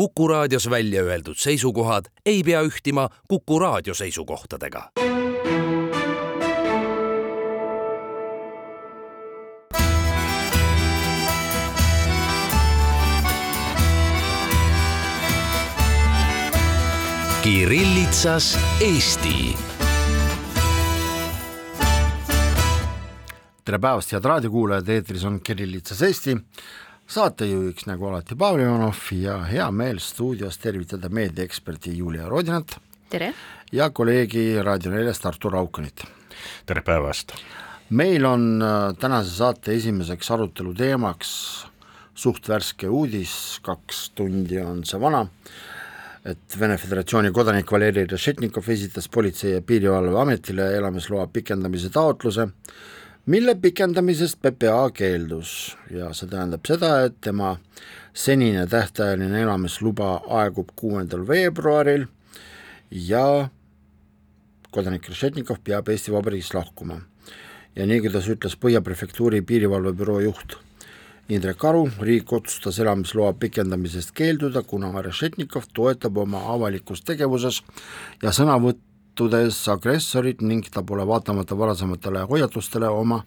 Kuku raadios välja öeldud seisukohad ei pea ühtima Kuku raadio seisukohtadega. Kirillitsas Eesti. Tere päevast, head raadiokuulajad, eetris on Kirillitsas Eesti, saatejuhiks nagu alati Pavel Ivanov ja hea meel stuudios tervitada meediaeksperti Julia Rodinat. tere! ja kolleegi Raadio neljast Artur Aukonit. tere päevast! meil on äh, tänase saate esimeseks arutelu teemaks suht värske uudis, kaks tundi on see vana, et Vene Föderatsiooni kodanik Valeri Rešetnikov esitas Politsei- ja Piirivalveametile elamisloa pikendamise taotluse, mille pikendamisest PPA keeldus ja see tähendab seda, et tema senine tähtajaline elamisluba aegub kuuendal veebruaril ja kodanik Rešetnikov peab Eesti Vabariigist lahkuma. ja nii, kuidas ütles Põhja prefektuuri piirivalvebüroo juht Indrek Aru, riik otsustas elamisloa pikendamisest keelduda, kuna Rešetnikov toetab oma avalikus tegevuses ja sõnavõttudes agressorit ning ta pole vaatamata varasematele hoiatustele oma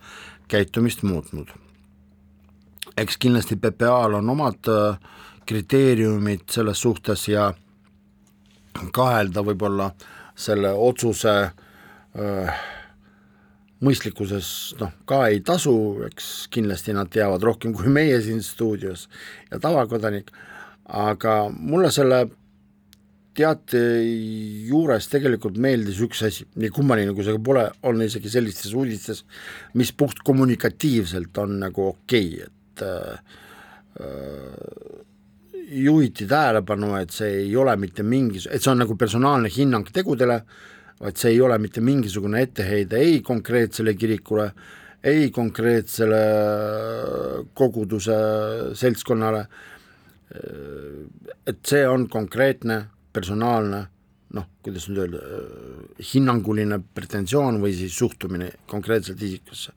käitumist muutnud. eks kindlasti PPA-l on omad äh, kriteeriumid selles suhtes ja kahelda võib-olla selle otsuse öö, mõistlikkuses noh, ka ei tasu, eks kindlasti nad teavad rohkem kui meie siin stuudios ja tavakodanik, aga mulle selle teate juures tegelikult meeldis üks asi, nii kummaline kui see pole, on isegi sellistes uudistes, mis puht kommunikatiivselt on nagu okei okay,, et äh, juhiti tähelepanu, et see ei ole mitte mingi, et see on nagu personaalne hinnang tegudele, vaid see ei ole mitte mingisugune etteheide ei konkreetsele kirikule, ei konkreetsele koguduse seltskonnale, et see on konkreetne personaalne noh, kuidas nüüd öelda, hinnanguline pretensioon või siis suhtumine konkreetselt isikusse.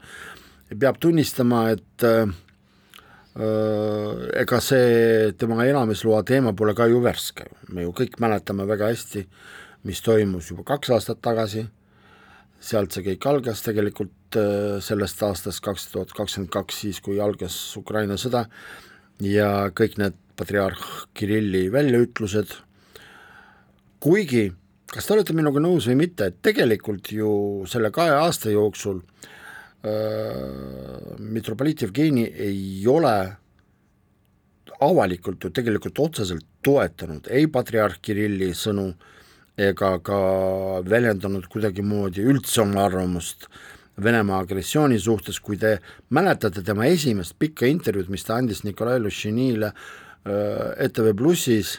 peab tunnistama, et äh, ega see tema elamisloa teema pole ka ju värske, me ju kõik mäletame väga hästi, mis toimus juba kaks aastat tagasi, sealt see kõik algas tegelikult sellest aastast kaks tuhat kakskümmend kaks, siis kui algas Ukraina sõda ja kõik need patriarh Kirilli väljaütlused, kuigi kas te olete minuga nõus või mitte, et tegelikult ju selle kahe aasta jooksul äh, mitropoliit Jevgeni ei ole avalikult ju tegelikult otseselt toetanud ei patriarh Kirilli sõnu ega ka väljendanud kuidagimoodi üldse oma arvamust Venemaa agressiooni suhtes, kui te mäletate tema esimest pikka intervjuud, mis ta andis Nikolai Lušinile ETV Plussis,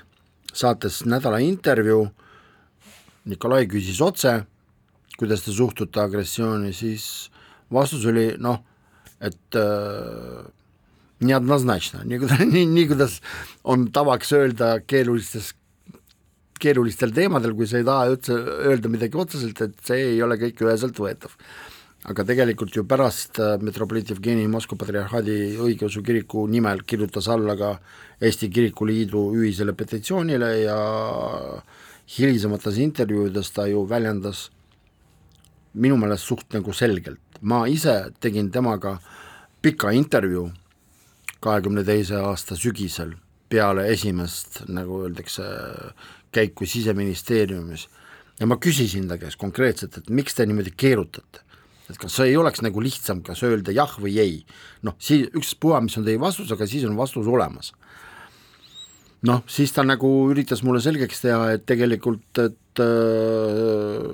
saates nädala intervjuu, Nikolai küsis otse, kuidas te suhtute agressiooni, siis vastus oli noh, et äh, неоднозначно, nii, nii, nii kuidas on tavaks öelda keerulistes, keerulistel teemadel, kui sa ei taha üldse öelda midagi otseselt, et see ei ole kõik üheselt võetav. aga tegelikult ju pärast metropoliit Jevgeni Moskva patriarhaadi õigeusu kiriku nimel kirjutas alla ka Eesti Kirikuliidu ühisele petitsioonile ja hilisemates intervjuudes ta ju väljendas minu meelest suht nagu selgelt, ma ise tegin temaga pika intervjuu kahekümne teise aasta sügisel peale esimest, nagu öeldakse, käiku Siseministeeriumis. Ja ma küsisin ta käest konkreetselt, et miks te niimoodi keerutate, et kas ei oleks nagu lihtsam kas öelda jah või ei, noh, siis ükspuha, mis on teie vastus, aga siis on vastus olemas. noh, siis ta nagu üritas mulle selgeks teha, et tegelikult, et äh,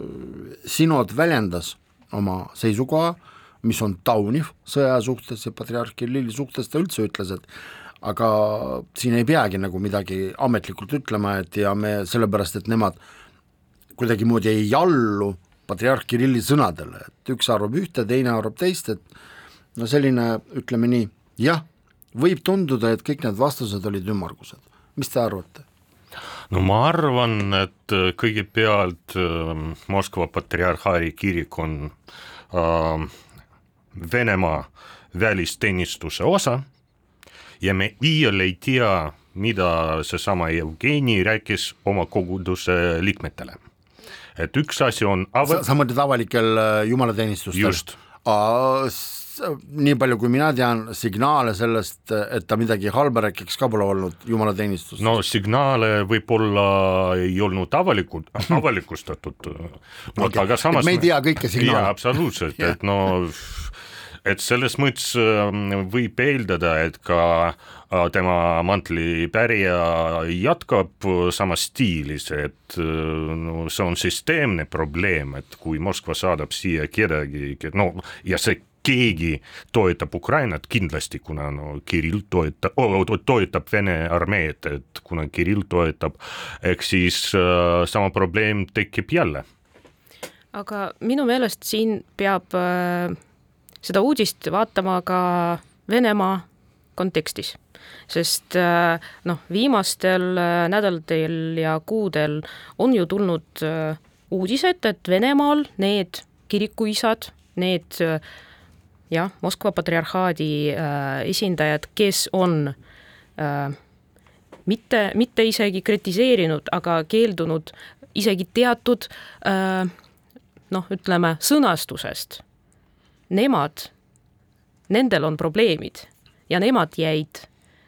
Sinod väljendas oma seisukoha mis on tauniv sõja suhtes ja patriarh Kirilli suhtes, ta üldse ütles, et aga siin ei peagi nagu midagi ametlikult ütlema, et ja me sellepärast, et nemad kuidagimoodi ei allu patriarh Kirilli sõnadele, et üks arvab ühte, teine arvab teist, et no selline, ütleme nii, jah, võib tunduda, et kõik need vastused olid ümmargused, mis te arvate? no ma arvan, et kõigepealt äh, Moskva patriarhaadi kirik on äh, Venemaa välisteenistuse osa ja me iial ei tea, mida seesama Jevgeni rääkis oma koguduse liikmetele. Et üks asi on sa, sa mõtled avalikel äh, jumalateenistustel? just. nii palju, kui mina tean, signaale sellest, et ta midagi halba rääkiks ka pole olnud jumalateenistus. no signaale võib-olla ei olnud avalikult, avalikustatud okay. aga samas me ei tea kõike signaale. absoluutselt et no et selles mõttes ähm, võib eeldada, et ka äh, tema mantlipärija jätkab samas stiilis, et äh, no see on süsteemne probleem, et kui Moskva saadab siia kedagi, no ja see keegi toetab Ukrainat kindlasti, kuna no Kirill toetab oh,, toetab Vene armeed, et kuna Kirill toetab, ehk siis äh, sama probleem tekib jälle. aga minu meelest siin peab äh seda uudist vaatama ka Venemaa kontekstis. sest äh, noh, viimastel äh, nädalatel ja kuudel on ju tulnud äh, uudised, et Venemaal need kirikuisad, need jah, Moskva patriarhaadi esindajad, kes on mitte, mitte isegi kritiseerinud, aga keeldunud isegi teatud noh, ütleme sõnastusest nemad, nendel on probleemid ja nemad jäid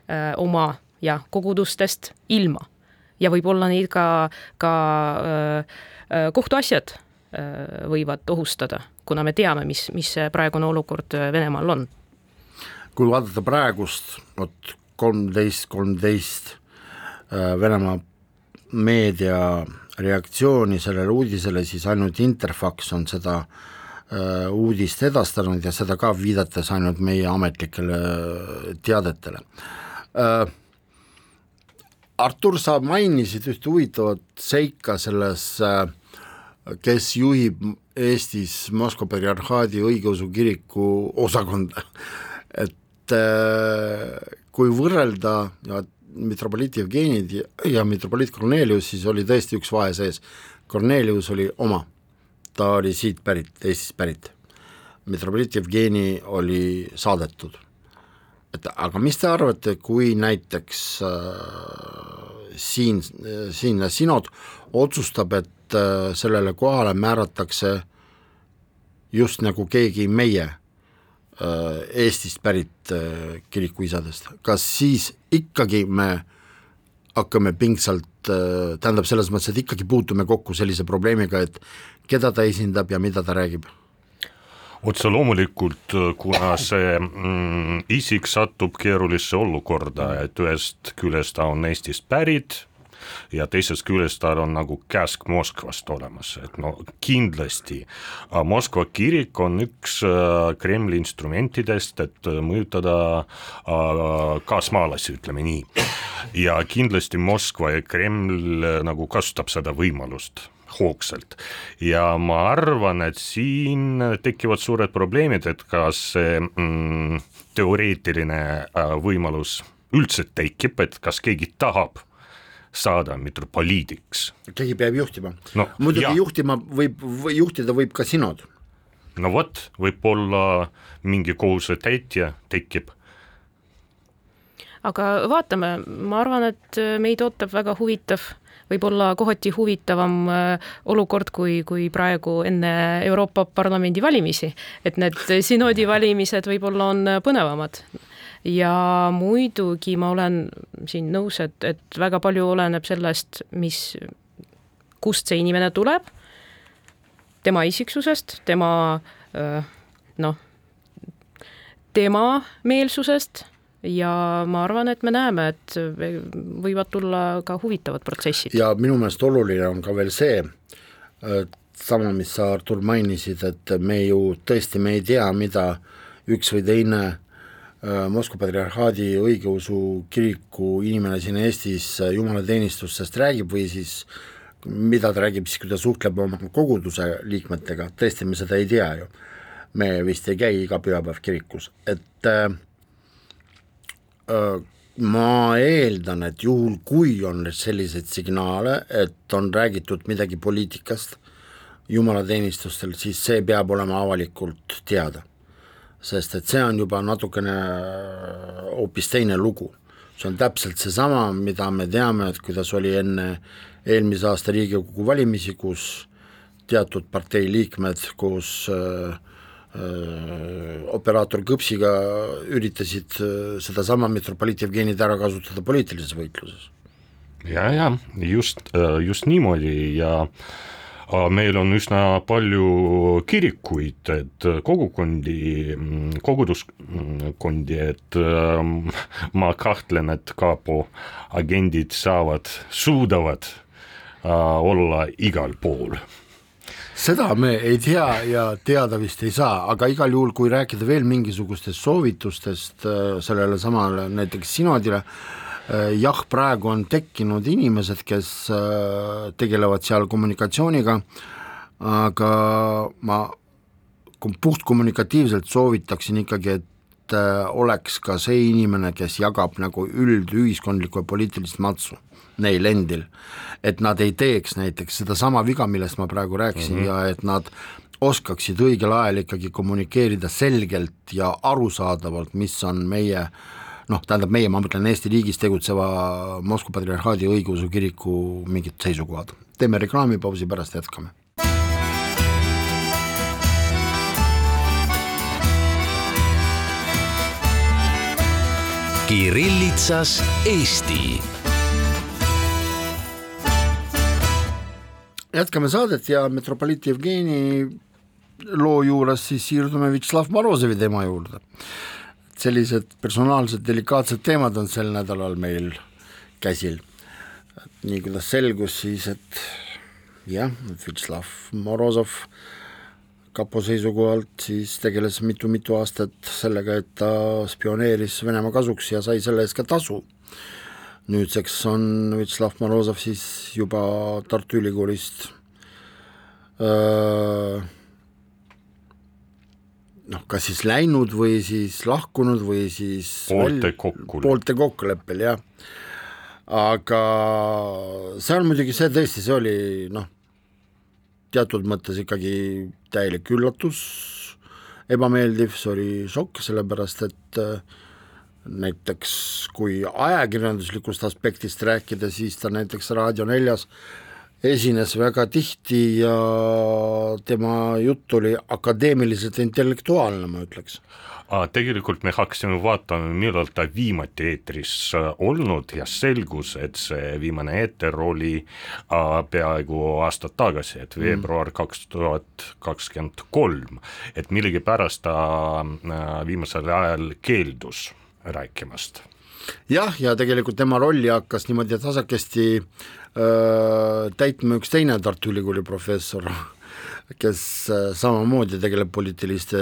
öö, oma ja kogudustest ilma. ja võib-olla neid ka, ka öö, kohtuasjad öö, võivad ohustada, kuna me teame, mis, mis praegune olukord Venemaal on. kui vaadata praegust, vot kolmteist, kolmteist Venemaa meedia reaktsiooni sellele uudisele, siis ainult Interfax on seda Äh, uudist edastanud ja seda ka viidates ainult meie ametlikele äh, teadetele. Äh, Artur, sa mainisid ühte huvitavat seika selles, kes juhib Eestis Moskva patriarhaadi õigeusu kiriku osakonda, et kui võrrelda mitropoliit Jevgenid ja mitropoliit Kornelius, siis oli tõesti üks vahe sees, Kornelius oli oma ta oli siit pärit, Eestist pärit. metropoliit Jevgeni oli saadetud. et aga mis te arvate, kui näiteks äh, siin, siinne sinod otsustab, et äh, sellele kohale määratakse just nagu keegi meie äh, Eestist pärit äh, kirikuisadest, kas siis ikkagi me hakkame pingsalt, tähendab selles mõttes, et ikkagi puutume kokku sellise probleemiga, et keda ta esindab ja mida ta räägib? otse loomulikult, kuna see mm, isik satub keerulisse olukorda, et ühest küljest ta on Eestist pärit ja teisest küljest tal on nagu käsk Moskvast olemas, et no kindlasti Moskva kirik on üks äh, Kremli instrumentidest, et mõjutada äh, kaasmaalasi, ütleme nii. ja kindlasti Moskva ja Kreml äh, nagu kasutab seda võimalust hoogsalt. ja ma arvan, et siin tekivad suured probleemid, et kas see mm, teoreetiline äh, võimalus üldse tekib, et kas keegi tahab saada metropoliidiks. keegi peab juhtima no,. muidugi ja. juhtima võib, või juhtida võib ka sinod. no vot, võib-olla mingi kohusetäitja tekib aga vaatame, ma arvan, et meid ootab väga huvitav võib-olla kohati huvitavam äh, olukord, kui, kui praegu enne Euroopa Parlamendi valimisi. et need synodi valimised võib-olla on põnevamad ja muidugi ma olen siin nõus, et, et väga palju oleneb sellest, mis, kust see inimene tuleb, tema isiksusest, tema noh, tema meelsusest ja ma arvan, et me näeme, et võivad tulla ka huvitavad protsessid. ja minu meelest oluline on ka veel see, sama, mis sa, Artur, mainisid, et me ju tõesti, me ei tea, mida üks või teine Moskva patriarhaadi õigeusu kiriku inimene siin Eestis äh, jumalateenistustest räägib või siis mida ta räägib siis, kui ta suhtleb oma koguduse liikmetega, tõesti, me seda ei tea ju. me vist ei käi iga pühapäev kirikus, et äh, ma eeldan, et juhul, kui on selliseid signaale, et on räägitud midagi poliitikast jumalateenistustel, siis see peab olema avalikult teada. Sest et see on juba natukene hoopis teine lugu. see on täpselt seesama, mida me teame, et kuidas oli enne eelmise aasta Riigikogu valimisi, kus teatud partei liikmed koos äh, äh, operaator Kõpsiga üritasid äh, sedasama metropoliit Jevgenit ära kasutada poliitilises võitluses. ja, ja just, äh, just niimoodi ja meil on üsna palju kirikuid, et kogukondi, koguduskondi, et ähm, ma kahtlen, et kapo agendid saavad, suudavad äh, olla igal pool. Seda me ei tea ja teada vist ei saa, aga igal juhul, kui rääkida veel mingisugustest soovitustest äh, sellele samale näiteks sinodile, äh, jah, praegu on tekkinud inimesed, kes äh, tegelevad seal kommunikatsiooniga, aga ma puhtkommunikatiivselt soovitaksin ikkagi, et oleks ka see inimene, kes jagab nagu üldühiskondlikku ja poliitilist matsu neil endil, et nad ei teeks näiteks sedasama viga, millest ma praegu rääkisin mm -hmm. ja et nad oskaksid õigel ajal ikkagi kommunikeerida selgelt ja arusaadavalt, mis on meie noh, tähendab meie, ma mõtlen Eesti riigis tegutseva Moskva patriarhaadi õigeusu kiriku mingid seisukohad. teeme reklaamipausi, pärast jätkame. Kirillitsas Eesti jätkame saadet ja metropoliit Jevgeni loo juures siis siirdume Vjatšlav Morozovi teema juurde. Sellised personaalsed delikaatsed teemad on sel nädalal meil käsil. nii kuidas selgus siis, et jah, Vjatšlav Morozov kapo seisukohalt siis tegeles mitu-mitu aastat sellega, et ta spioneeris Venemaa kasuks ja sai selle eest ka tasu nüüdseks on Vjatšlav Morozov siis juba Tartu Ülikoolist öö, noh, kas siis läinud või siis lahkunud või siis poolte kokkuleppel. poolte kokkuleppel, jah. aga on muidugi see tõesti, see oli noh, teatud mõttes ikkagi täielik üllatus, ebameeldiv, see oli šokk, sellepärast et äh, näiteks kui ajakirjanduslikust aspektist rääkida, siis ta näiteks Raadio neljas esines väga tihti ja tema jutt oli akadeemiliselt intellektuaalne, ma ütleks. tegelikult me hakkasime vaatama, millal ta viimati eetris äh, olnud ja selgus, et see viimane eeter oli äh, peaaegu aasta tagasi, et veebruar kaks tuhat kakskümmend kolm, et millegipärast ta äh, viimasel ajal keeldus rääkimast. Jah, ja tegelikult tema rolli hakkas niimoodi tasakesti öö, täitma üks teine Tartu Ülikooli professor, kes samamoodi tegeleb poliitiliste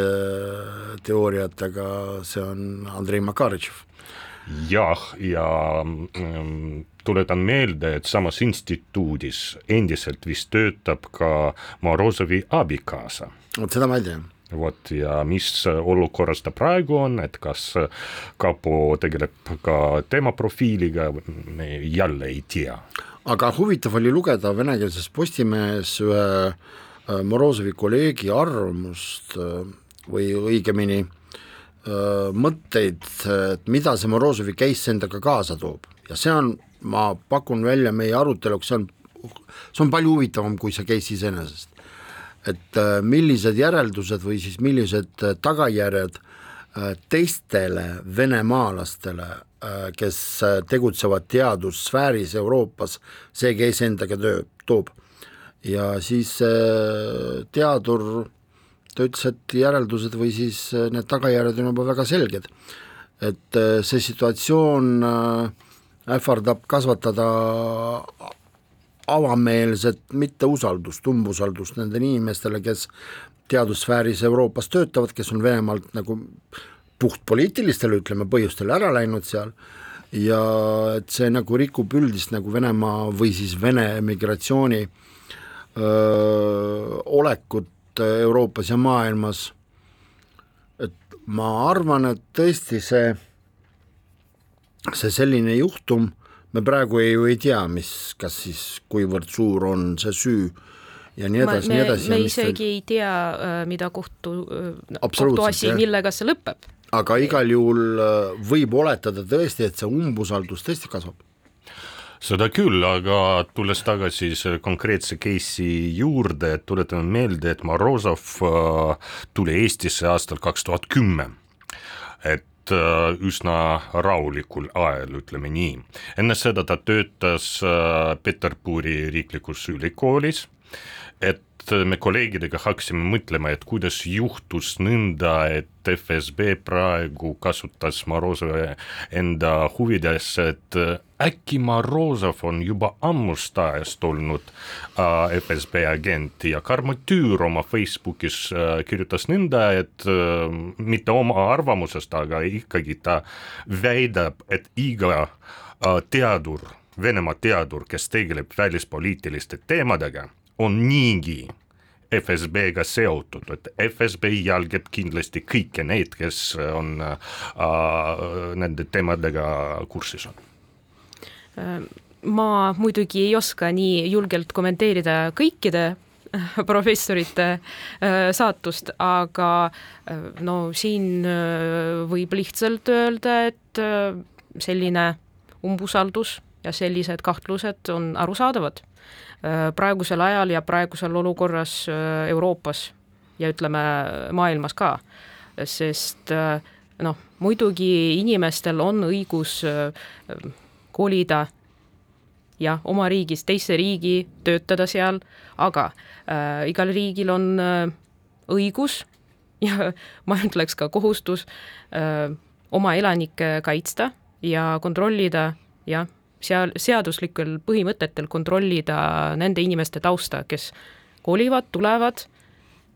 teooriatega, see on Andrei Makaritšev jah, ja mm, tuletan meelde, et samas instituudis endiselt vist töötab ka Morozovi abikaasa. vot seda ma ei tea vot ja mis olukorras ta praegu on, et kas kapo tegeleb ka tema profiiliga, me jälle ei tea. aga huvitav oli lugeda venekeelses Postimehes ühe äh, Morozovi kolleegi arvamust äh, või õigemini äh, mõtteid, et mida see Morozovi case endaga kaasa toob ja see on, ma pakun välja meie aruteluks, see on, see on palju huvitavam kui see case iseenesest et äh, millised järeldused või siis millised äh, tagajärjed äh, teistele venemaalastele, kes tegutsevad teadussfääris Euroopas, see case endaga töö, toob. ja siis teadur, ta ütles, et järeldused või siis need tagajärjed on juba väga selged. et see situatsioon ähvardab kasvatada avameelset mitteusaldust, umbusaldust nendele inimestele, kes teadussfääris Euroopas töötavad, kes on Venemaalt nagu puhtpoliitilistel, ütleme, põhjustel ära läinud seal. Ja et see nagu rikub üldist nagu Venemaa või siis Vene emigratsiooni öö, olekut Euroopas ja maailmas, et ma arvan, et tõesti see, see selline juhtum me praegu ei, ju ei tea, mis, kas siis kuivõrd suur on see süü ja nii edasi, nii edasi. me isegi ei tea, äh, mida kohtu, äh, kohtuasi, millega see lõpeb. aga igal juhul äh, võib oletada tõesti, et see umbusaldus tõesti kasvab seda küll, aga tulles tagasi selle konkreetse case'i juurde, et tuletame meelde, et Morozov tuli Eestisse aastal kaks tuhat kümme. et üsna rahulikul ajal, ütleme nii. enne seda ta töötas Peterburi riiklikus ülikoolis, et me kolleegidega hakkasime mõtlema, et kuidas juhtus nõnda, et FSB praegu kasutas Morozovi enda huvides, et äkki Morozov on juba ammust ajast olnud äh, FSB agent. Ja Karmo Tüür oma Facebookis äh, kirjutas nõnda, et äh, mitte oma arvamusest, aga ikkagi ta väidab, et iga äh, teadur, Venemaa teadur, kes tegeleb välispoliitiliste teemadega on niigi FSB-ga seotud, et FSB jälgib kindlasti kõiki neid, kes on äh, nende teemadega kursis on. Ma muidugi ei oska nii julgelt kommenteerida kõikide professorite äh, saatust, aga äh, no siin äh, võib lihtsalt öelda, et selline umbusaldus ja sellised kahtlused on arusaadavad. Äh, praegusel ajal ja praegusel olukorras äh, Euroopas ja ütleme, maailmas ka, sest äh, noh, muidugi inimestel on õigus kolida jah, oma riigist teise riigi, töötada seal, aga äh, igal riigil on äh, õigus ja ma ütleks ka kohustus äh, oma elanikke kaitsta ja kontrollida jah seal seaduslikel põhimõtetel kontrollida nende inimeste tausta, kes kolivad, tulevad,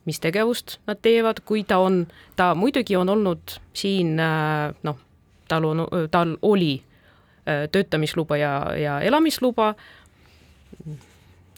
mis tegevust nad teevad, kui ta on, ta muidugi on olnud siin äh, noh, tal on, tal oli äh, töötamisluba ja, ja elamisluba,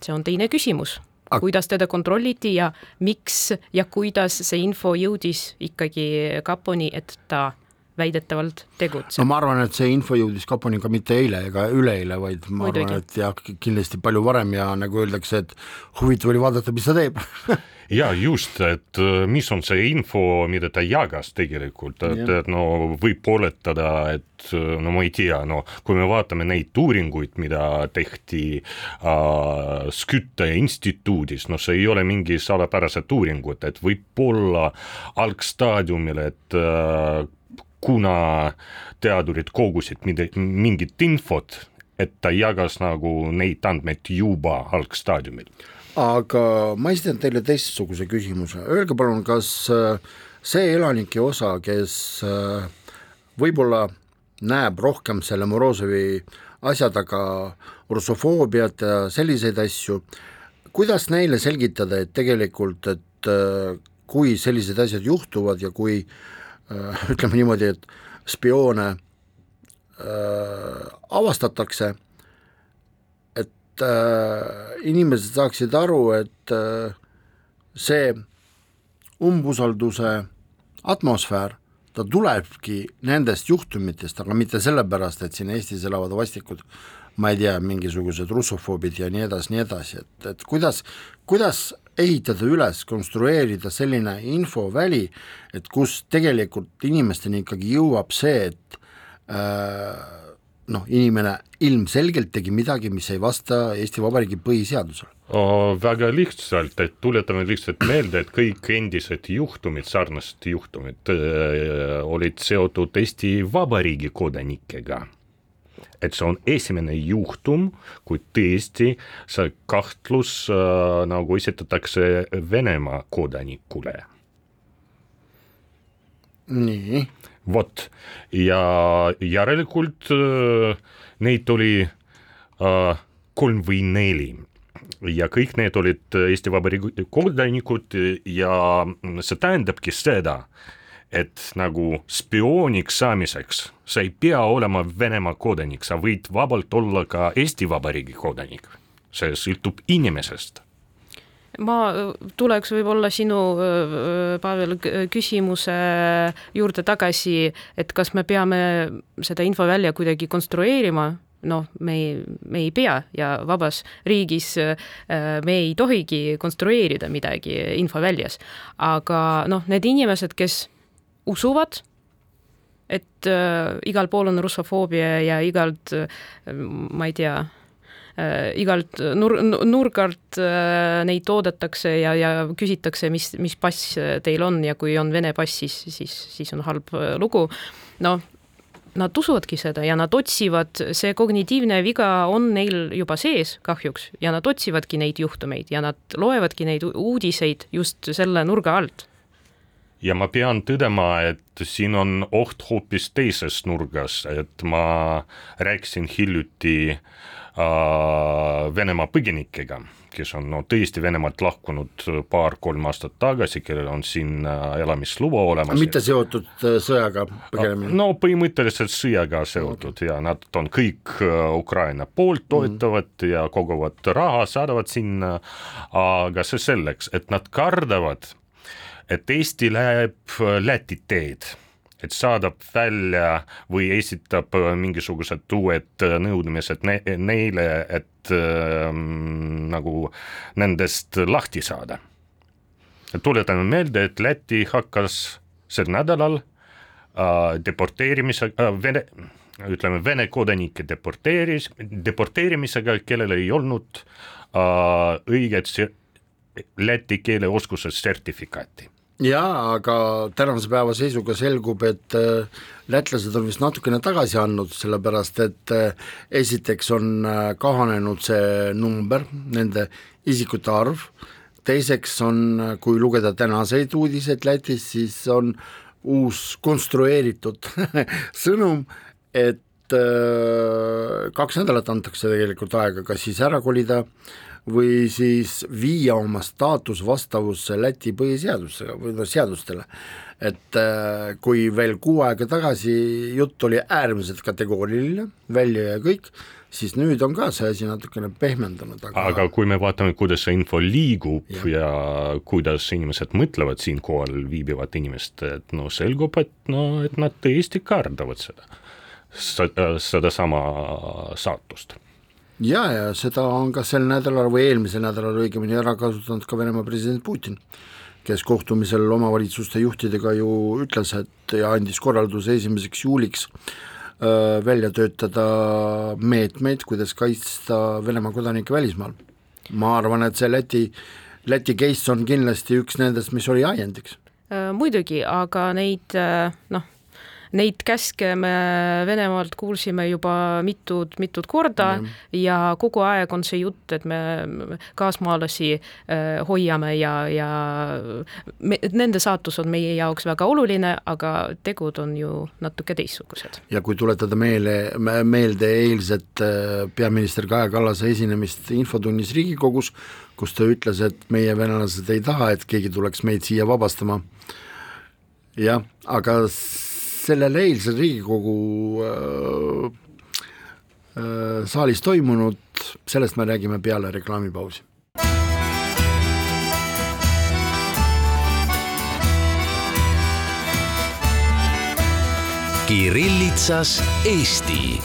see on teine küsimus kuidas teda kontrolliti ja miks ja kuidas see info jõudis ikkagi kaponi, et ta väidetavalt tegutseb. no ma arvan, et see info jõudis kaponi ka mitte eile ega üleeile, vaid ma Muidugi. arvan, et jah, kindlasti palju varem ja nagu öeldakse, et huvitav oli vaadata, mis ta teeb ja just, et äh, mis on see info, mida ta jagas tegelikult, et, et no võib oletada, et äh, no ma ei tea, no kui me vaatame neid uuringuid, mida tehti äh, Skytte instituudis, no see ei ole mingi salapärased uuringud, et võib-olla algstaadiumil, et äh, kuna teadurid kogusid mingit infot, et ta jagas nagu neid andmeid juba algstaadiumil. aga ma esitan teile teistsuguse küsimuse, öelge palun, kas äh, see elanike osa, kes äh, võib-olla näeb rohkem selle Morozovi asja taga russofoobiat ja selliseid asju, kuidas neile selgitada, et tegelikult, et äh, kui sellised asjad juhtuvad ja kui Äh, ütleme niimoodi, et spioone äh, avastatakse, et äh, inimesed saaksid aru, et äh, see umbusalduse atmosfäär, ta tulebki nendest juhtumitest, aga mitte sellepärast, et siin Eestis elavad vastikud ma ei tea, mingisugused russofoobid ja nii edasi, nii edasi, et, et kuidas, kuidas ehitada üles, konstrueerida selline infoväli, et kus tegelikult inimesteni ikkagi jõuab see, et äh, noh, inimene ilmselgelt tegi midagi, mis ei vasta Eesti Vabariigi põhiseadusele. väga lihtsalt, et tuletame lihtsalt meelde, et kõik endised juhtumid, sarnased juhtumid äh, olid seotud Eesti Vabariigi kodanikega et see on esimene juhtum, kui tõesti see kahtlus äh, nagu esitatakse Venemaa kodanikule. nii. vot ja järelikult äh, neid oli äh, kolm või neli ja kõik need olid Eesti Vabariigi kodanikud ja see tähendabki seda, et nagu spiooniks saamiseks sa ei pea olema Venemaa kodanik, sa võid vabalt olla ka Eesti Vabariigi kodanik, see sõltub inimesest. Ma äh, tuleks võib-olla sinu, äh, äh, Pavel, küsimuse juurde tagasi, et kas me peame seda infovälja kuidagi konstrueerima, noh, me ei, me ei pea ja vabas riigis me ei tohigi konstrueerida midagi infoväljas. aga noh, need inimesed, kes usuvad et äh, igal pool on russofoobia ja igalt äh,, ma ei tea äh,, igalt nur-, nurgalt äh, neid oodatakse ja, ja küsitakse, mis, mis pass teil on ja kui on Vene pass, siis, siis, siis on halb äh, lugu. noh, nad usuvadki seda ja nad otsivad, see kognitiivne viga on neil juba sees kahjuks ja nad otsivadki neid juhtumeid ja nad loevadki neid uudiseid just selle nurga alt ja ma pean tõdema, et siin on oht hoopis teises nurgas, et ma rääkisin hiljuti äh, Venemaa põgenikega, kes on no tõesti Venemaalt lahkunud paar-kolm aastat tagasi, kellel on siin äh, elamisluba olemas. mitte seotud äh, sõjaga põgenemine? no põhimõtteliselt sõjaga seotud okay. ja nad on kõik äh, Ukraina poolt, mhm. toetavad mm -hmm. ja koguvad raha, saadavad sinna, aga see selleks, et nad kardavad et Eesti läheb äh, Läti teed, et saadab välja või esitab äh, mingisugused uued äh, nõudmised ne neile, et äh, nagu nendest lahti saada. tuletame meelde, et Läti hakkas sel nädalal äh, deporteerimisega äh,, vene, ütleme, Vene kodanikke deporteeris, deporteerimisega, kellel ei olnud äh, õiget läti keele oskuse sertifikaati jaa, aga tänase päeva seisuga selgub, et äh, lätlased on vist natukene tagasi andnud, sellepärast et äh, esiteks on äh, kahanenud see number, nende isikute arv, teiseks on, kui lugeda tänaseid uudiseid Lätis, siis on uus konstrueeritud sõnum, et kaks nädalat antakse tegelikult aega, kas siis ära kolida äh, või siis viia oma staatus vastavusse Läti põhiseadusega või noh, seadustele. et äh, kui veel kuu aega tagasi jutt oli äärmiselt kategooriline, välja ja kõik, siis nüüd on ka see asi natukene pehmendunud, aga aga kui me vaatame, kuidas see info liigub ja, ja kuidas inimesed mõtlevad siinkohal viibivate inimeste, et no selgub, et no, et nad tõesti kardavad seda, sedasama saatust ja, ja seda on ka sel nädalal või eelmisel nädalal õigemini ära kasutanud ka Venemaa president Putin, kes kohtumisel omavalitsuste juhtidega ju ütles, et ja andis korralduse esimeseks juuliks äh, välja töötada meetmeid, kuidas kaitsta Venemaa kodanikke välismaal. ma arvan, et see Läti, Läti case on kindlasti üks nendest, mis oli ajendiks äh,. muidugi, aga neid äh, noh Neid käske me Venemaalt kuulsime juba mitut, mitut korda mm. ja kogu aeg on see jutt, et me kaasmaalasi äh, hoiame ja, ja me, nende saatus on meie jaoks väga oluline, aga tegud on ju natuke teistsugused. ja kui tuletada meele, meelde eilset äh, peaminister Kaja Kallase esinemist infotunnis Riigikogus, kus ta ütles, et meie venelased ei taha, et keegi tuleks meid siia vabastama, jah, aga sellel eilsel Riigikogu äh, äh, saalis toimunud, sellest me räägime peale reklaamipausi. Kirillitsas Eesti.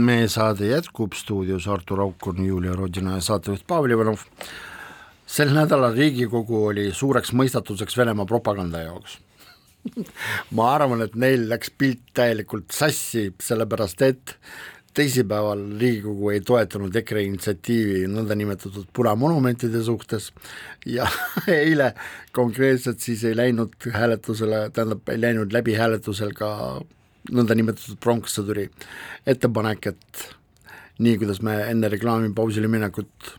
meie saade jätkub, stuudios Artur Aukon, Julia Rodina ja saatejuht Pavel Ivanov sel nädalal Riigikogu oli suureks mõistatuseks Venemaa propaganda jaoks. Ma arvan, et neil läks pilt täielikult sassi, sellepärast et teisipäeval Riigikogu ei toetanud EKRE initsiatiivi nõndanimetatud punamonumentide suhtes ja eile konkreetselt siis ei läinud hääletusele, tähendab, ei läinud läbi hääletusel ka nõndanimetatud pronkssõduri ettepanek, et nii, kuidas me enne reklaamipausile minekut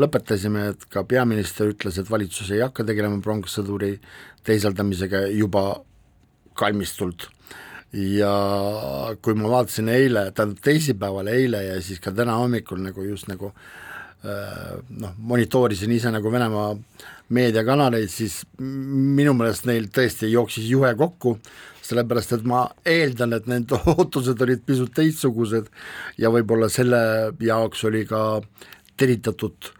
lõpetasime, et ka peaminister ütles, et valitsus ei hakka tegelema pronkssõduri teisaldamisega juba kalmistult. Ja kui ma vaatasin eile, tähendab teisipäeval eile ja siis ka täna hommikul nagu just nagu äh, noh, monitoorisin ise nagu Venemaa meediakanaleid, siis minu meelest neil tõesti jooksis juhe kokku, sellepärast et ma eeldan, et nende ootused olid pisut teistsugused ja võib-olla selle jaoks oli ka teritatud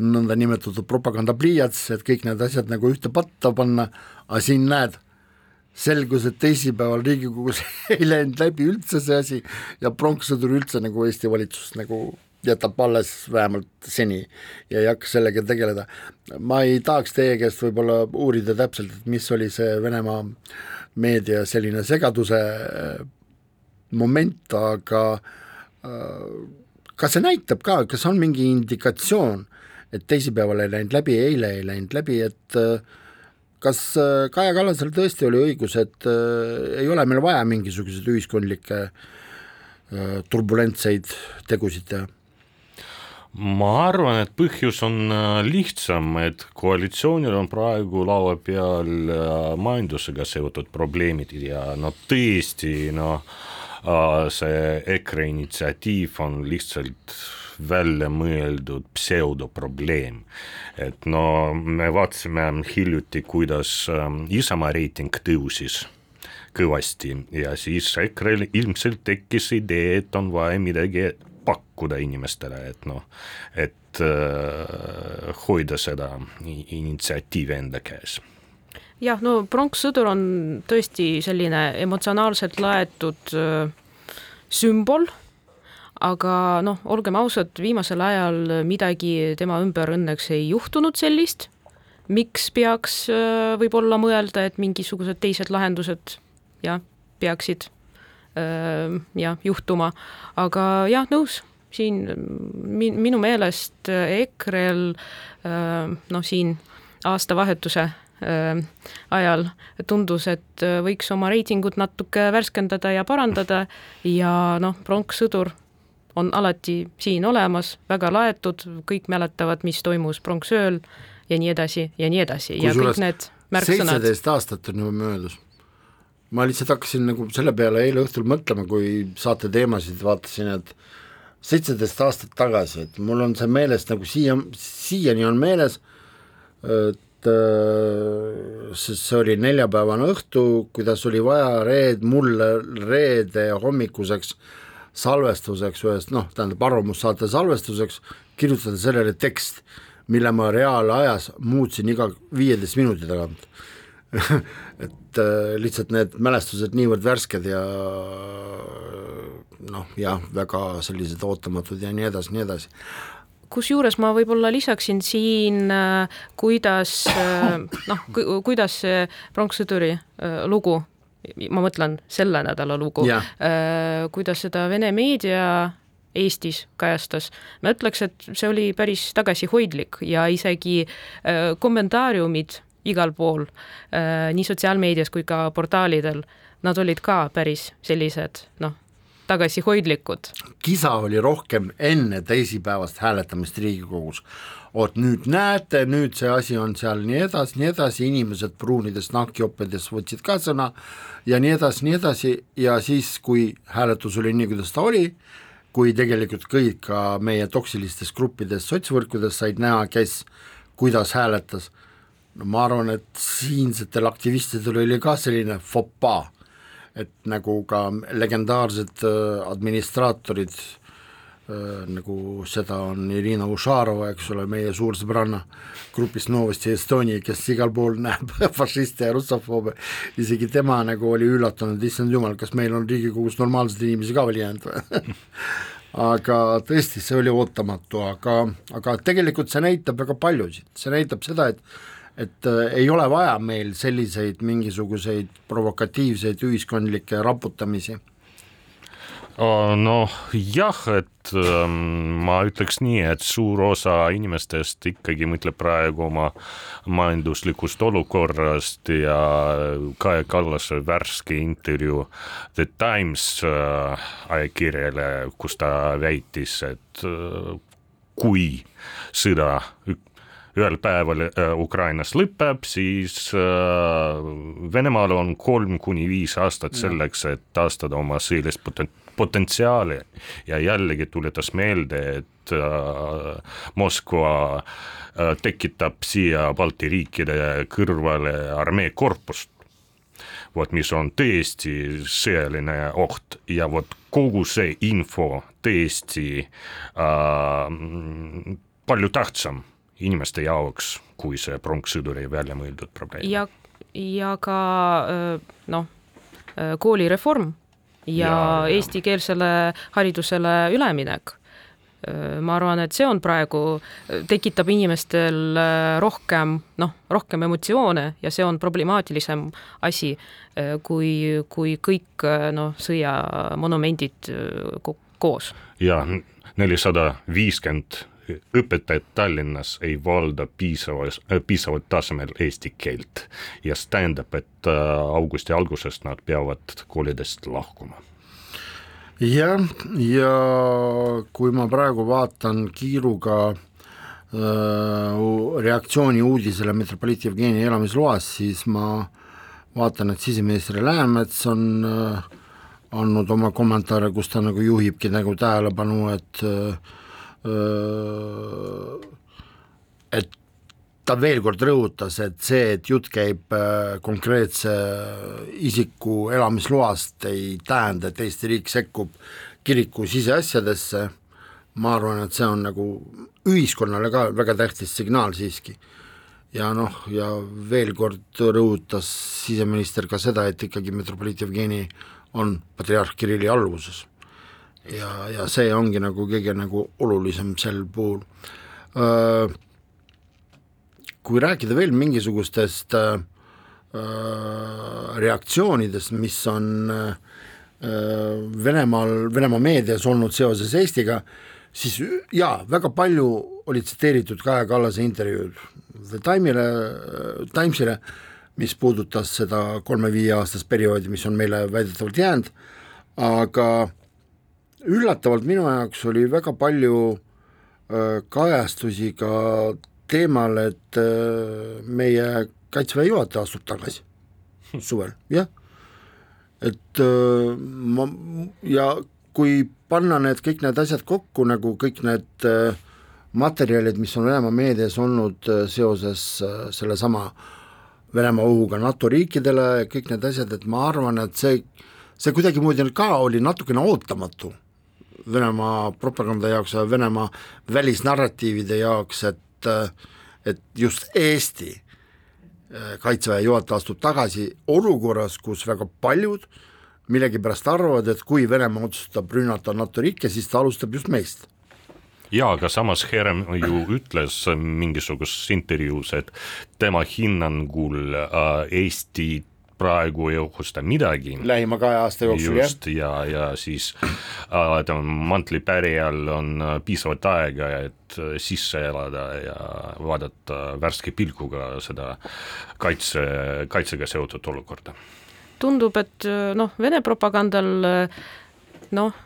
nõndanimetatud propagandapliiats, et kõik need asjad nagu ühte patta panna, aga siin näed, selgus, et teisipäeval Riigikogus ei läinud läbi üldse see asi ja pronkssõdur üldse nagu Eesti valitsust nagu jätab alles vähemalt seni ja ei hakka sellega tegeleda. ma ei tahaks teie käest võib-olla uurida täpselt, et mis oli see Venemaa meedia selline segaduse äh, moment, aga äh, kas see näitab ka, kas on mingi indikatsioon, et teisipäeval ei läinud läbi, eile ei läinud läbi, et äh, kas Kaja Kallasel tõesti oli õigus, et ei ole meil vaja mingisuguseid ühiskondlikke turbulentseid tegusid teha? ma arvan, et põhjus on äh, lihtsam, et koalitsioonil on praegu laua peal äh, majandusega seotud probleemid ja no tõesti, no äh, see EKRE initsiatiiv on lihtsalt välja mõeldud pseudoprobleem. et no me vaatasime hiljuti, kuidas Isamaa reiting tõusis kõvasti ja siis EKRE-l ilmselt tekkis idee, et on vaja midagi pakkuda inimestele, et noh, et äh, hoida seda initsiatiivi enda käes jah, no pronkssõdur on tõesti selline emotsionaalselt laetud äh, sümbol, aga noh, olgem ausad, viimasel ajal midagi tema ümber õnneks ei juhtunud sellist, miks peaks äh, võib-olla mõelda, et mingisugused teised lahendused jah, peaksid jah, juhtuma, aga jah, nõus, siin min-, minu meelest EKRE-l noh, siin aastavahetuse ajal tundus, et võiks oma reitingut natuke värskendada ja parandada. Ja noh, pronkssõdur on alati siin olemas, väga laetud, kõik mäletavad, mis toimus pronksööl ja nii edasi ja nii edasi ja kõik need märksõnad. seitseteist aastat on juba möödas ma lihtsalt hakkasin nagu selle peale eile õhtul mõtlema, kui saate teemasid vaatasin, et seitseteist aastat tagasi, et mul on see meeles nagu siia, siiani on meeles, et äh, see oli neljapäevane õhtu, kuidas oli vaja reed, mulle reede hommikuseks salvestuseks ühest noh, tähendab arvamussaate salvestuseks kirjutada sellele tekst, mille ma reaalajas muutsin iga viieteist minuti tagant. Et äh, lihtsalt need mälestused niivõrd värsked ja noh, jah, väga sellised ootamatud ja nii edasi, nii edasi. Kusjuures ma võib-olla lisaksin siin, äh, kuidas äh, noh, kuidas pronkssõduri lugu, ma mõtlen selle nädala lugu, kuidas seda Vene meedia Eestis kajastas, ma ütleks, et see oli päris tagasihoidlik ja isegi kommentaariumid igal pool, äh, nii sotsiaalmeedias kui ka portaalidel, nad olid ka päris sellised noh, tagasihoidlikud. kisa oli rohkem enne teisipäevast hääletamist Riigikogus. oot nüüd näete, nüüd see asi on seal nii edasi, nii edasi, inimesed pruunides nahkjoppedes võtsid ka sõna ja nii edasi, nii edasi ja siis, kui hääletus oli nii, kuidas ta oli, kui tegelikult kõik ka meie toksilistes gruppides sotsvõrkudes said näha, kes kuidas hääletas no ma arvan, et siinsetel aktivistidel oli ka selline fopaa, et nagu ka legendaarsed äh, administraatorid äh, nagu seda on Irina Ušarova, eks ole, meie suur sõbranna grupist Novosti Estonia, kes igal pool näeb fašiste ja russofoobe, isegi tema nagu oli üllatunud, issand jumal, kas meil on Riigikogus normaalseid inimesi ka veel jäänud või? Aga tõesti, see oli ootamatu, aga, aga tegelikult see näitab väga paljusid, see näitab seda, et et äh, ei ole vaja meil selliseid mingisuguseid provokatiivseid ühiskondlikke raputamisi. Noh jah, et ähm, ma ütleks nii, et suur osa inimestest ikkagi mõtleb praegu oma majanduslikust olukorrast ja Kaja Kallase värske intervjuu The Times äh, ajakirjale, kus ta väitis, et äh, kui sõda ühel päeval äh, Ukrainas lõpeb, siis äh, Venemaal on kolm kuni viis aastat selleks, et taastada oma sõjalist poten-, potentsiaali. Ja jällegi tuletas meelde, et äh, Moskva tekitab siia Balti riikide kõrvale armeekorpust, vot mis on tõesti sõjaline oht. Ja vot kogu see info tõesti äh, palju tähtsam inimeste jaoks, kui see pronkssõduri välja mõeldud probleem. ja, ja ka noh, koolireform ja, ja eestikeelsele haridusele üleminek ma arvan, et see on praegu, tekitab inimestel rohkem noh, rohkem emotsioone ja see on problemaatilisem asi, kui, kui kõik noh, sõjamonumendid koos. ja nelisada viiskümmend õpetajad Tallinnas ei valda piisavas, piisaval tasemel eesti keelt ja see tähendab, et augusti algusest nad peavad koolidest lahkuma. Jah, ja kui ma praegu vaatan kiiruga äh, reaktsiooni uudisele metropoliit Jevgeni elamisloast, siis ma vaatan, et siseminister Läänemets on äh, andnud oma kommentaare, kus ta nagu juhibki nagu tähelepanu, et äh, et ta veel kord rõhutas, et see, et jutt käib konkreetse isiku elamisloast, ei tähenda, et Eesti riik sekkub kiriku siseasjadesse, ma arvan, et see on nagu ühiskonnale ka väga tähtis signaal siiski. ja noh, ja veel kord rõhutas siseminister ka seda, et ikkagi metropoliit Jevgeni on patriarh Kirilli alluvuses. Ja, ja see ongi nagu kõige nagu olulisem sel puhul. Äh, kui rääkida veel mingisugustest äh, äh, reaktsioonidest, mis on äh, Venemaal, Venemaa meedias olnud seoses Eestiga, siis jaa, väga palju oli tsiteeritud Kaja Kallase intervjuud The Time'ile, Timesile, mis puudutas seda kolme-viieaastast perioodi, mis on meile väidetavalt jäänud, aga üllatavalt minu jaoks oli väga palju kajastusi ka teemal, et äh, meie kaitseväe juhataja astub tagasi suvel, jah. et äh, ma ja kui panna need kõik need asjad kokku, nagu kõik need äh, materjalid, mis on Venemaa meedias olnud seoses sellesama Venemaa ohuga NATO riikidele, kõik need asjad, et ma arvan, et see, see kuidagimoodi ka oli natukene ootamatu Venemaa propaganda jaoks ja Venemaa välisnarratiivide jaoks, et et, et just Eesti äh, kaitseväe juhataja astub tagasi olukorras, kus väga paljud millegipärast arvavad, et kui Venemaa otsustab rünnata NATO riike, siis ta alustab just meist. Jaa, aga samas Herem ju ütles mingisuguses intervjuus, et tema hinnangul äh, Eesti praegu ei ohusta midagi. lähima kahe aasta jooksul, jah. just, ja, ja siis äh, tema mantlipärijal on äh, piisavalt aega, et äh, sisse elada ja vaadata värske pilguga seda kaitse, kaitsega seotud olukorda. tundub, et äh, noh, Vene propagandal noh,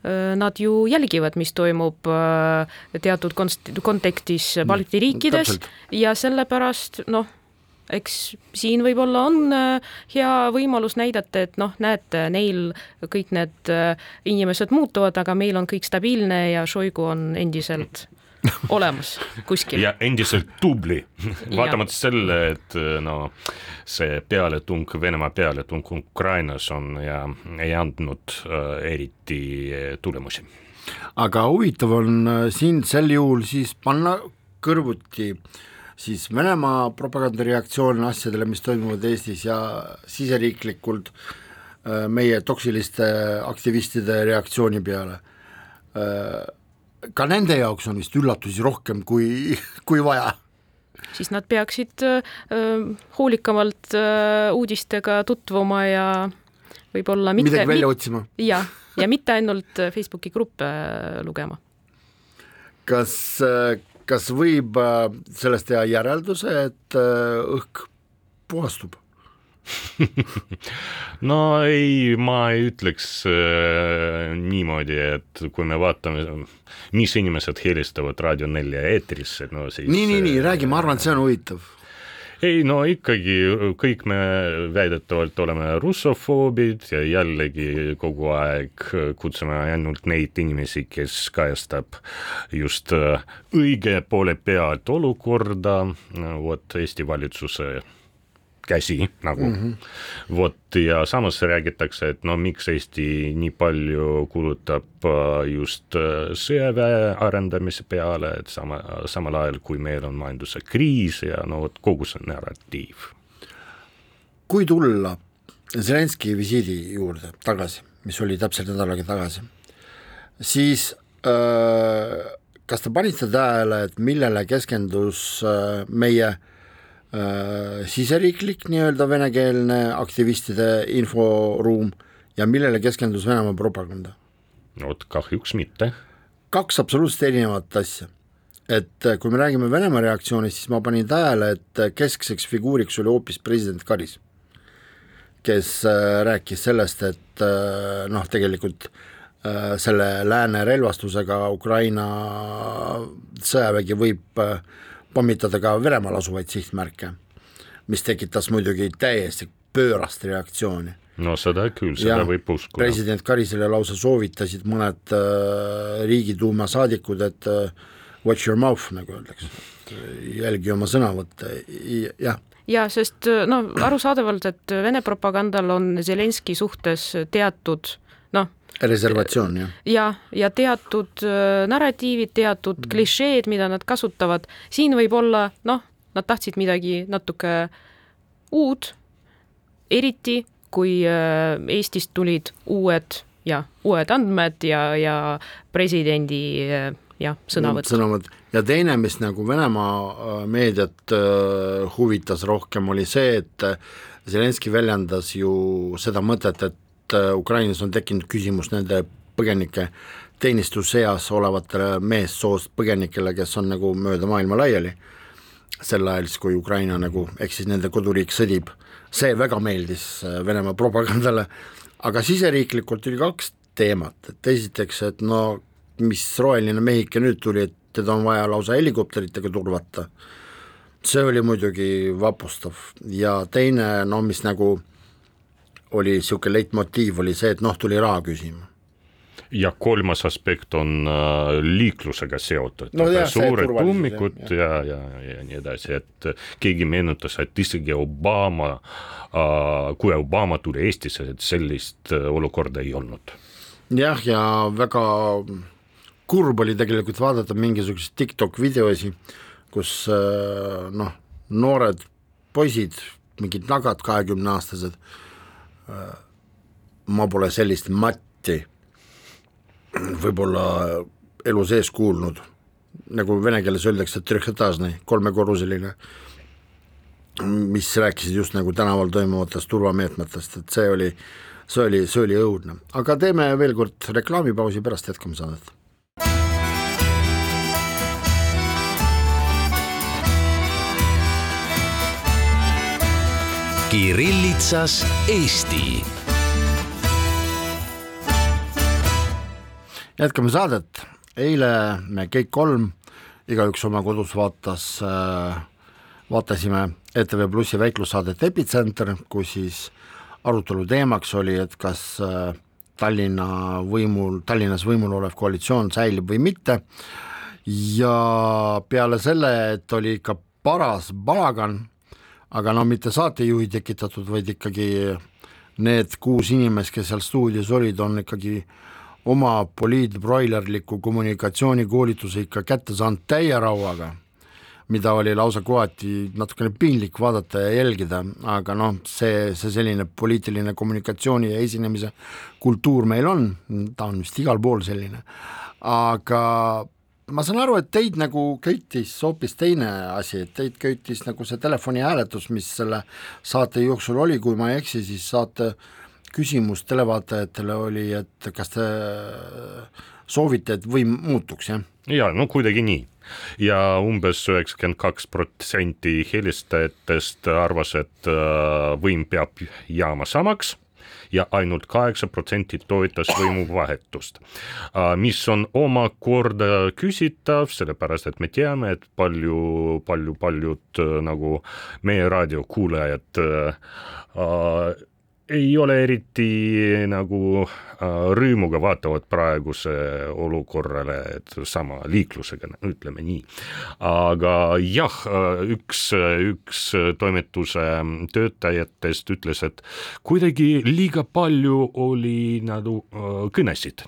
nad ju jälgivad, mis toimub teatud konst-, kontekstis Balti riikides Täpselt. ja sellepärast noh eks siin võib-olla on äh, hea võimalus näidata, et noh, näete, neil kõik need äh, inimesed muutuvad, aga meil on kõik stabiilne ja Šoigu on endiselt olemas kuskil. ja endiselt tubli, vaatamata selle, et äh, no see pealetung, Venemaa pealetung Ukrainas on ja ei andnud äh, eriti tulemusi. aga huvitav on siin sel juhul siis panna kõrvuti äh, siis Venemaa propagandareaktsioon asjadele, mis toimuvad Eestis ja siseriiklikult äh, meie toksiliste aktivistide reaktsiooni peale. Äh, ka nende jaoks on vist üllatusi rohkem kui, kui vaja siis nad peaksid äh, hoolikamalt äh, uudistega tutvuma ja võib-olla mitte midagi välja otsima. jah, ja mitte ainult Facebooki gruppe lugema. kas kas võib äh, sellest teha järelduse, et äh, õhk puhastub? no ei, ma ei ütleks äh, niimoodi, et kui me vaatame, mis inimesed helistavad Raadio nelja eetrisse, no siis nii, nii, nii, räägi, ma arvan, et see on huvitav ei no ikkagi kõik me väidetavalt oleme russofoobid ja jällegi kogu aeg kutsume ainult neid inimesi, kes kajastab just äh, õige poole pealt olukorda, vot Eesti valitsuse käsi nagu mm. -hmm. vot ja samas räägitakse, et no miks Eesti nii palju kulutab äh, just äh, sõjaväe arendamise peale, et sama, samal ajal kui meil on majanduse kriis ja no vot kogu see narratiiv. kui tulla Zelenskõi visiidi juurde tagasi, mis oli täpselt nädal aega tagasi, siis äh, kas te panite tähele, et millele keskendus meie äh, siseriiklik nii-öelda venekeelne aktivistide inforuum ja millele keskendus Venemaa propaganda? vot kahjuks mitte. kaks absoluutselt erinevat asja. et äh, kui me räägime Venemaa reaktsioonist, siis ma panin tähele, et keskseks figuuriks oli hoopis president Karis, kes äh, rääkis sellest, et äh, noh, tegelikult selle lääne relvastusega Ukraina sõjavägi võib pommitada ka Venemaal asuvaid sihtmärke, mis tekitas muidugi täiesti pöörast reaktsiooni. No seda küll, seda ja, võib uskuda. president Karisele lausa soovitasid mõned äh, Riigiduuma saadikud, et äh, watch your mouth, nagu öeldakse, jälgi oma sõnavõtte, jah. Ja sest no arusaadavalt, et Vene propagandal on Zelenski suhtes teatud noh, reservatsioon, jah. ja, ja teatud äh, narratiivid, teatud mm. klišeed, mida nad kasutavad, siin võib olla noh, nad tahtsid midagi natuke uut, eriti kui äh, Eestist tulid uued ja uued andmed ja, ja presidendi äh, jah, sõnavõtt. sõnavõtt ja teine, mis nagu Venemaa meediat huvitas rohkem, oli see, et Zelenskõi väljendas ju seda mõtet, et Ukrainas on tekkinud küsimus nende põgenike teenistuseas olevatele meessoost põgenikele, kes on nagu mööda maailma laiali, sel ajal siis, kui Ukraina nagu, ehk siis nende koduriik sõdib. See väga meeldis äh, Venemaa propagandale, aga siseriiklikult oli kaks teemat, et esiteks, et no mis roheline mehike nüüd tuli, et teda on vaja lausa helikopteritega turvata, see oli muidugi vapustav. Ja teine, no mis nagu oli niisugune leitmotiiv, oli see, et noh, tuli raha küsima. Ja kolmas aspekt on äh, liiklusega seotud. No, jah, suured ummikud ja, ja, ja, ja nii edasi, et keegi meenutas, et isegi Obama äh,, kui Obama tuli Eestisse, et sellist äh, olukorda ei olnud. jah, ja väga kurb oli tegelikult vaadata mingisuguseid TikTok videosi, kus äh, noh, noored poisid, mingid nagad kahekümneaastased, äh, ma pole sellist matti võib-olla elu sees kuulnud, nagu vene keeles öeldakse, kolmekorruseline, mis rääkisid just nagu tänaval toimuvatest turvameetmetest, et see oli, see oli, see oli õudne, aga teeme veel kord reklaamipausi, pärast jätkame saadet Kirillitsas Eesti. Jätkame saadet, eile me kõik kolm, igaüks oma kodus vaatas äh,, vaatasime ETV Plussi väiklussaadet Epitsenter, kus siis arutelu teemaks oli, et kas äh, Tallinna võimul, Tallinnas võimul olev koalitsioon säilib või mitte. Ja peale selle, et oli ikka paras palagan, aga no mitte saatejuhi tekitatud, vaid ikkagi need kuus inimest, kes seal stuudios olid, on ikkagi oma poliitbroilerliku kommunikatsioonikoolituse ikka kätte saanud täie rauaga, mida oli lausa kohati natukene piinlik vaadata ja jälgida, aga noh, see, see selline poliitiline kommunikatsiooni ja esinemise kultuur meil on, ta on vist igal pool selline, aga ma saan aru, et teid nagu köitis hoopis teine asi, et teid köitis nagu see telefonihääletus, mis selle saate jooksul oli, kui ma ei eksi, siis saate küsimus televaatajatele oli, et kas te soovite, et võim muutuks, jah? jaa, no kuidagi nii ja umbes üheksakümmend kaks protsenti helistajatest arvas, et äh, võim peab jääma samaks ja ainult kaheksa protsenti toetas võimuvahetust, äh, mis on omakorda küsitav, sellepärast et me teame, et palju, palju, paljud äh, nagu meie raadiokuulajad ei ole eriti nagu äh, rõõmuga vaatavad praeguse olukorrale, et sama liiklusega, ütleme nii. aga jah, äh, üks, üks toimetuse töötajatest ütles, et kuidagi liiga palju oli nagu äh, kõnesid,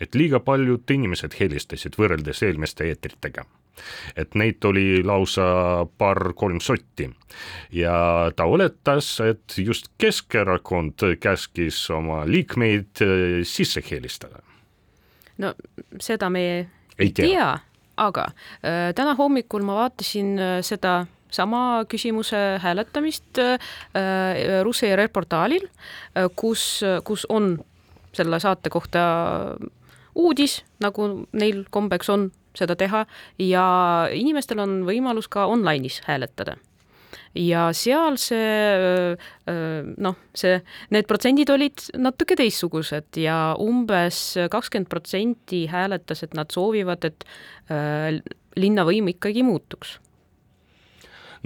et liiga paljud inimesed helistasid võrreldes eelmiste eetritega et neid oli lausa paar-kolm sotti. Ja ta oletas, et just Keskerakond käskis oma liikmeid eh, sisse helistada. No seda me Ei ei tea. tea, aga äh, täna hommikul ma vaatasin äh, seda sama küsimuse hääletamist äh, Russia reportaalil äh,, kus, kus on selle saate kohta uudis, nagu neil kombeks on seda teha ja inimestel on võimalus ka online'is hääletada. Ja seal see noh, see, need protsendid olid natuke teistsugused ja umbes kakskümmend protsenti hääletas, et nad soovivad, et linnavõim ikkagi muutuks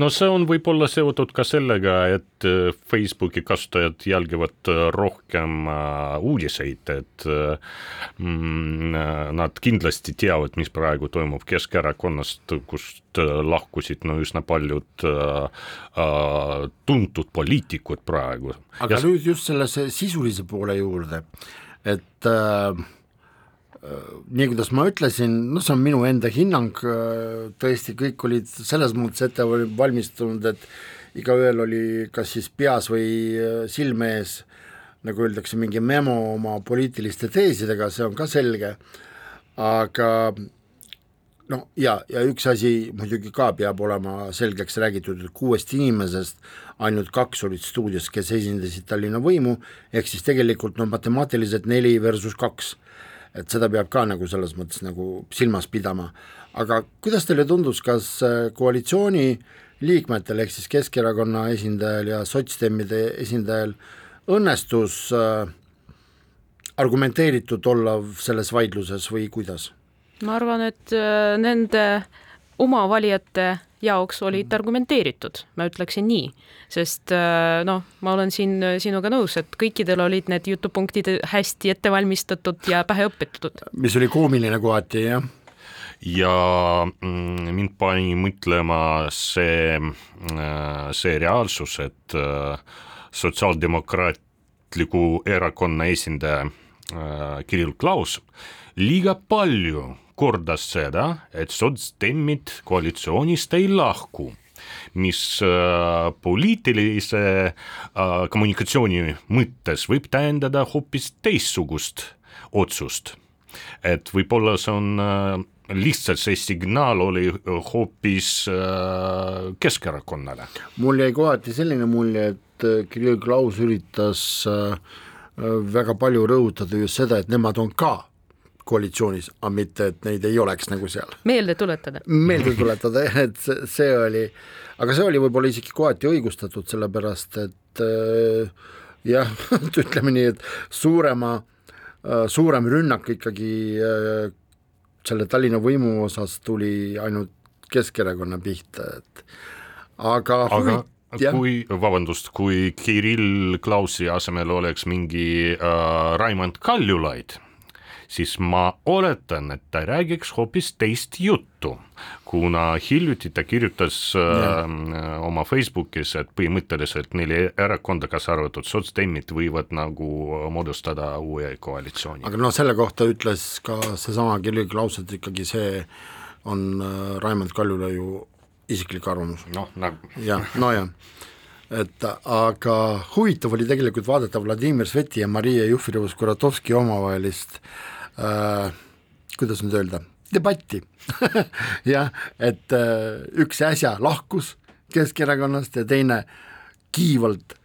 no see on võib-olla seotud ka sellega, et äh, Facebooki kasutajad jälgivad äh, rohkem äh, uudiseid, et mm, nad kindlasti teavad, mis praegu toimub Keskerakonnast, kust lahkusid no üsna paljud äh, tuntud poliitikud praegu. aga ja... nüüd just selle sisulise poole juurde, et äh, nii kuidas ma ütlesin, noh, see on minu enda hinnang, tõesti, kõik olid selles mõttes ette valmistunud, et igaühel oli kas siis peas või silme ees, nagu öeldakse, mingi memo oma poliitiliste teesidega, see on ka selge, aga no ja, ja üks asi muidugi ka peab olema selgeks räägitud, et kuuest inimesest ainult kaks olid stuudios, kes esindasid Tallinna võimu, ehk siis tegelikult no matemaatiliselt neli versus kaks et seda peab ka nagu selles mõttes nagu silmas pidama. aga kuidas teile tundus, kas äh, koalitsiooni liikmetel ehk siis Keskerakonna esindajal ja sotsdemmide esindajal õnnestus äh, argumenteeritud olla selles vaidluses või kuidas? ma arvan, et äh, nende oma valijate jaoks olid argumenteeritud, ma ütleksin nii, sest äh, noh, ma olen siin sinuga nõus, et kõikidel olid need jutupunktid hästi ette valmistatud ja pähe õpetatud. mis oli koomiline kohati, jah. Ja mm, mind pani mõtlema see, äh, see reaalsus, et äh, sotsiaaldemokraatliku erakonna esindaja Kirill Klaus liiga palju kordas seda, et sotsdemmid koalitsioonist ei lahku mis äh, poliitilise äh, kommunikatsiooni mõttes võib tähendada hoopis teistsugust otsust. et võib-olla see on äh, lihtsalt see signaal oli hoopis äh, Keskerakonnale. mul jäi kohati selline mulje, et äh, Kirill Klaus üritas äh, väga palju rõhutada just seda, et nemad on ka koalitsioonis, aga mitte, et neid ei oleks nagu seal. meelde tuletada. meelde tuletada jah, et see, oli, aga see oli võib-olla isegi kohati õigustatud, sellepärast et äh, jah, ütleme nii, et suurema äh,, suurem rünnak ikkagi äh, selle Tallinna võimu osas tuli ainult Keskerakonna pihta, et aga, aga Ja. kui, vabandust, kui Kirill Klausi asemel oleks mingi äh, Raimond Kaljulaid siis ma oletan, et ta räägiks hoopis teist juttu, kuna hiljuti ta kirjutas äh, oma Facebookis, et põhimõtteliselt neli erakonda, kaasa arvatud sotsdemmid, võivad nagu moodustada uue koalitsiooni. aga noh, selle kohta ütles ka seesama Kirill Klaus, et ikkagi see on äh, Raimond Kaljulaiu isiklik arvamus. noh, nagu. jah, nojah et aga huvitav oli tegelikult vaadata Vladimir Sveti ja Maria Jufereva-Skuratovski omavahelist äh, kuidas nüüd öelda, debatti. Jah, et äh, üks äsja lahkus Keskerakonnast ja teine kiivalt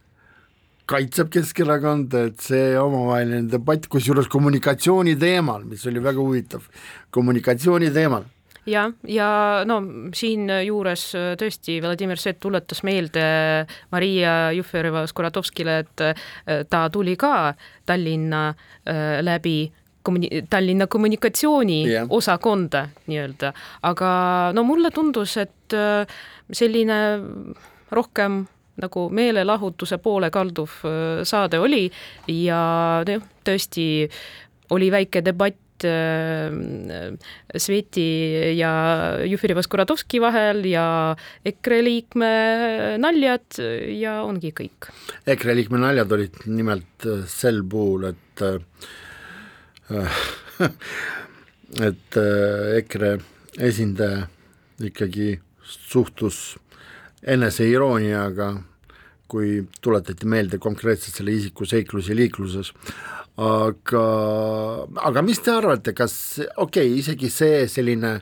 kaitseb Keskerakonda, et see omavaheline debatt, kusjuures kommunikatsiooni teemal, mis oli väga huvitav, kommunikatsiooni teemal. Jah, ja no siinjuures tõesti Vladimir Svet tuletas meelde Maria Jufereva-Skuratovskile, et äh, ta tuli ka Tallinna äh, läbi kommuni-, Tallinna kommunikatsiooniosakonda yeah. nii-öelda, aga no mulle tundus, et äh, selline rohkem nagu meelelahutuse poole kalduv saade oli ja noh, tõesti oli väike debatt Sveti ja Jufiri-Vaskuratovski vahel ja EKRE liikme naljad ja ongi kõik. EKRE liikme naljad olid nimelt sel puhul, et et EKRE esindaja ikkagi suhtus eneseirooniaga, kui tuletati meelde konkreetselt selle isiku seiklusi liikluses, aga, aga mis te arvate, kas okei okay,, isegi see selline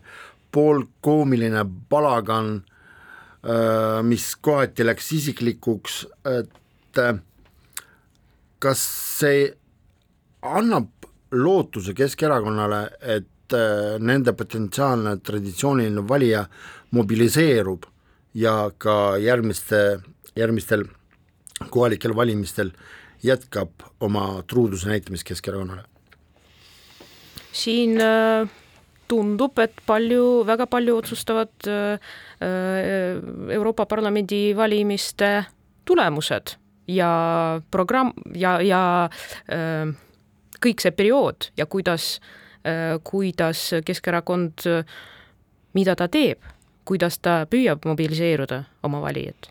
poolkoomiline palagan, mis kohati läks isiklikuks, et kas see annab lootuse Keskerakonnale, et nende potentsiaalne traditsiooniline valija mobiliseerub ja ka järgmiste, järgmistel kohalikel valimistel jätkab oma truuduse näitamist Keskerakonnale? siin äh, tundub, et palju, väga palju otsustavad äh, äh, Euroopa Parlamendi valimiste tulemused ja programm ja, ja kõik see periood ja kuidas, kuidas Keskerakond, mida ta teeb, kuidas ta püüab mobiliseeruda oma valijat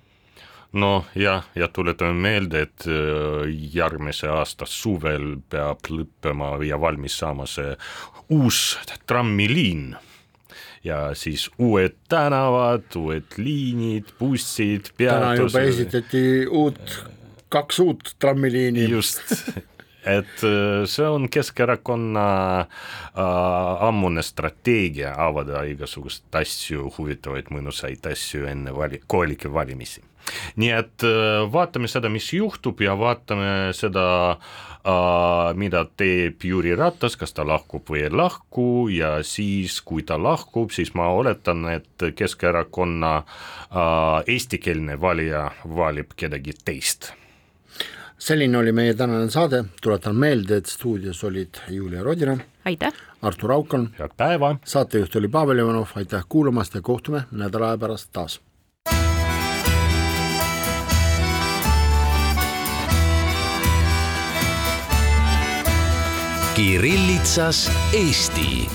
no jah, ja tuletame meelde, et äh, järgmise aasta suvel peab lõppema ja valmis saama see uus trammiliin ja siis uued tänavad, uued liinid, bussid, peatused. täna juba esitati uut, kaks uut trammiliini. just et äh, see on Keskerakonna äh, ammune strateegia avada igasuguseid asju, huvitavaid mõnusaid asju enne vali-, kohalikke valimisi. Nii et äh, vaatame seda, mis juhtub ja vaatame seda, äh, mida teeb Jüri Ratas, kas ta lahkub või ei lahku ja siis, kui ta lahkub, siis ma oletan, et Keskerakonna äh, eestikeelne valija valib kedagi teist selline oli meie tänane saade, tuletan meelde, et stuudios olid Julia Rodina. aitäh! Artur Aukan. head päeva! saatejuht oli Pavel Ivanov, aitäh kuulamast ja kohtume nädala aja pärast taas Kirillitsas Eesti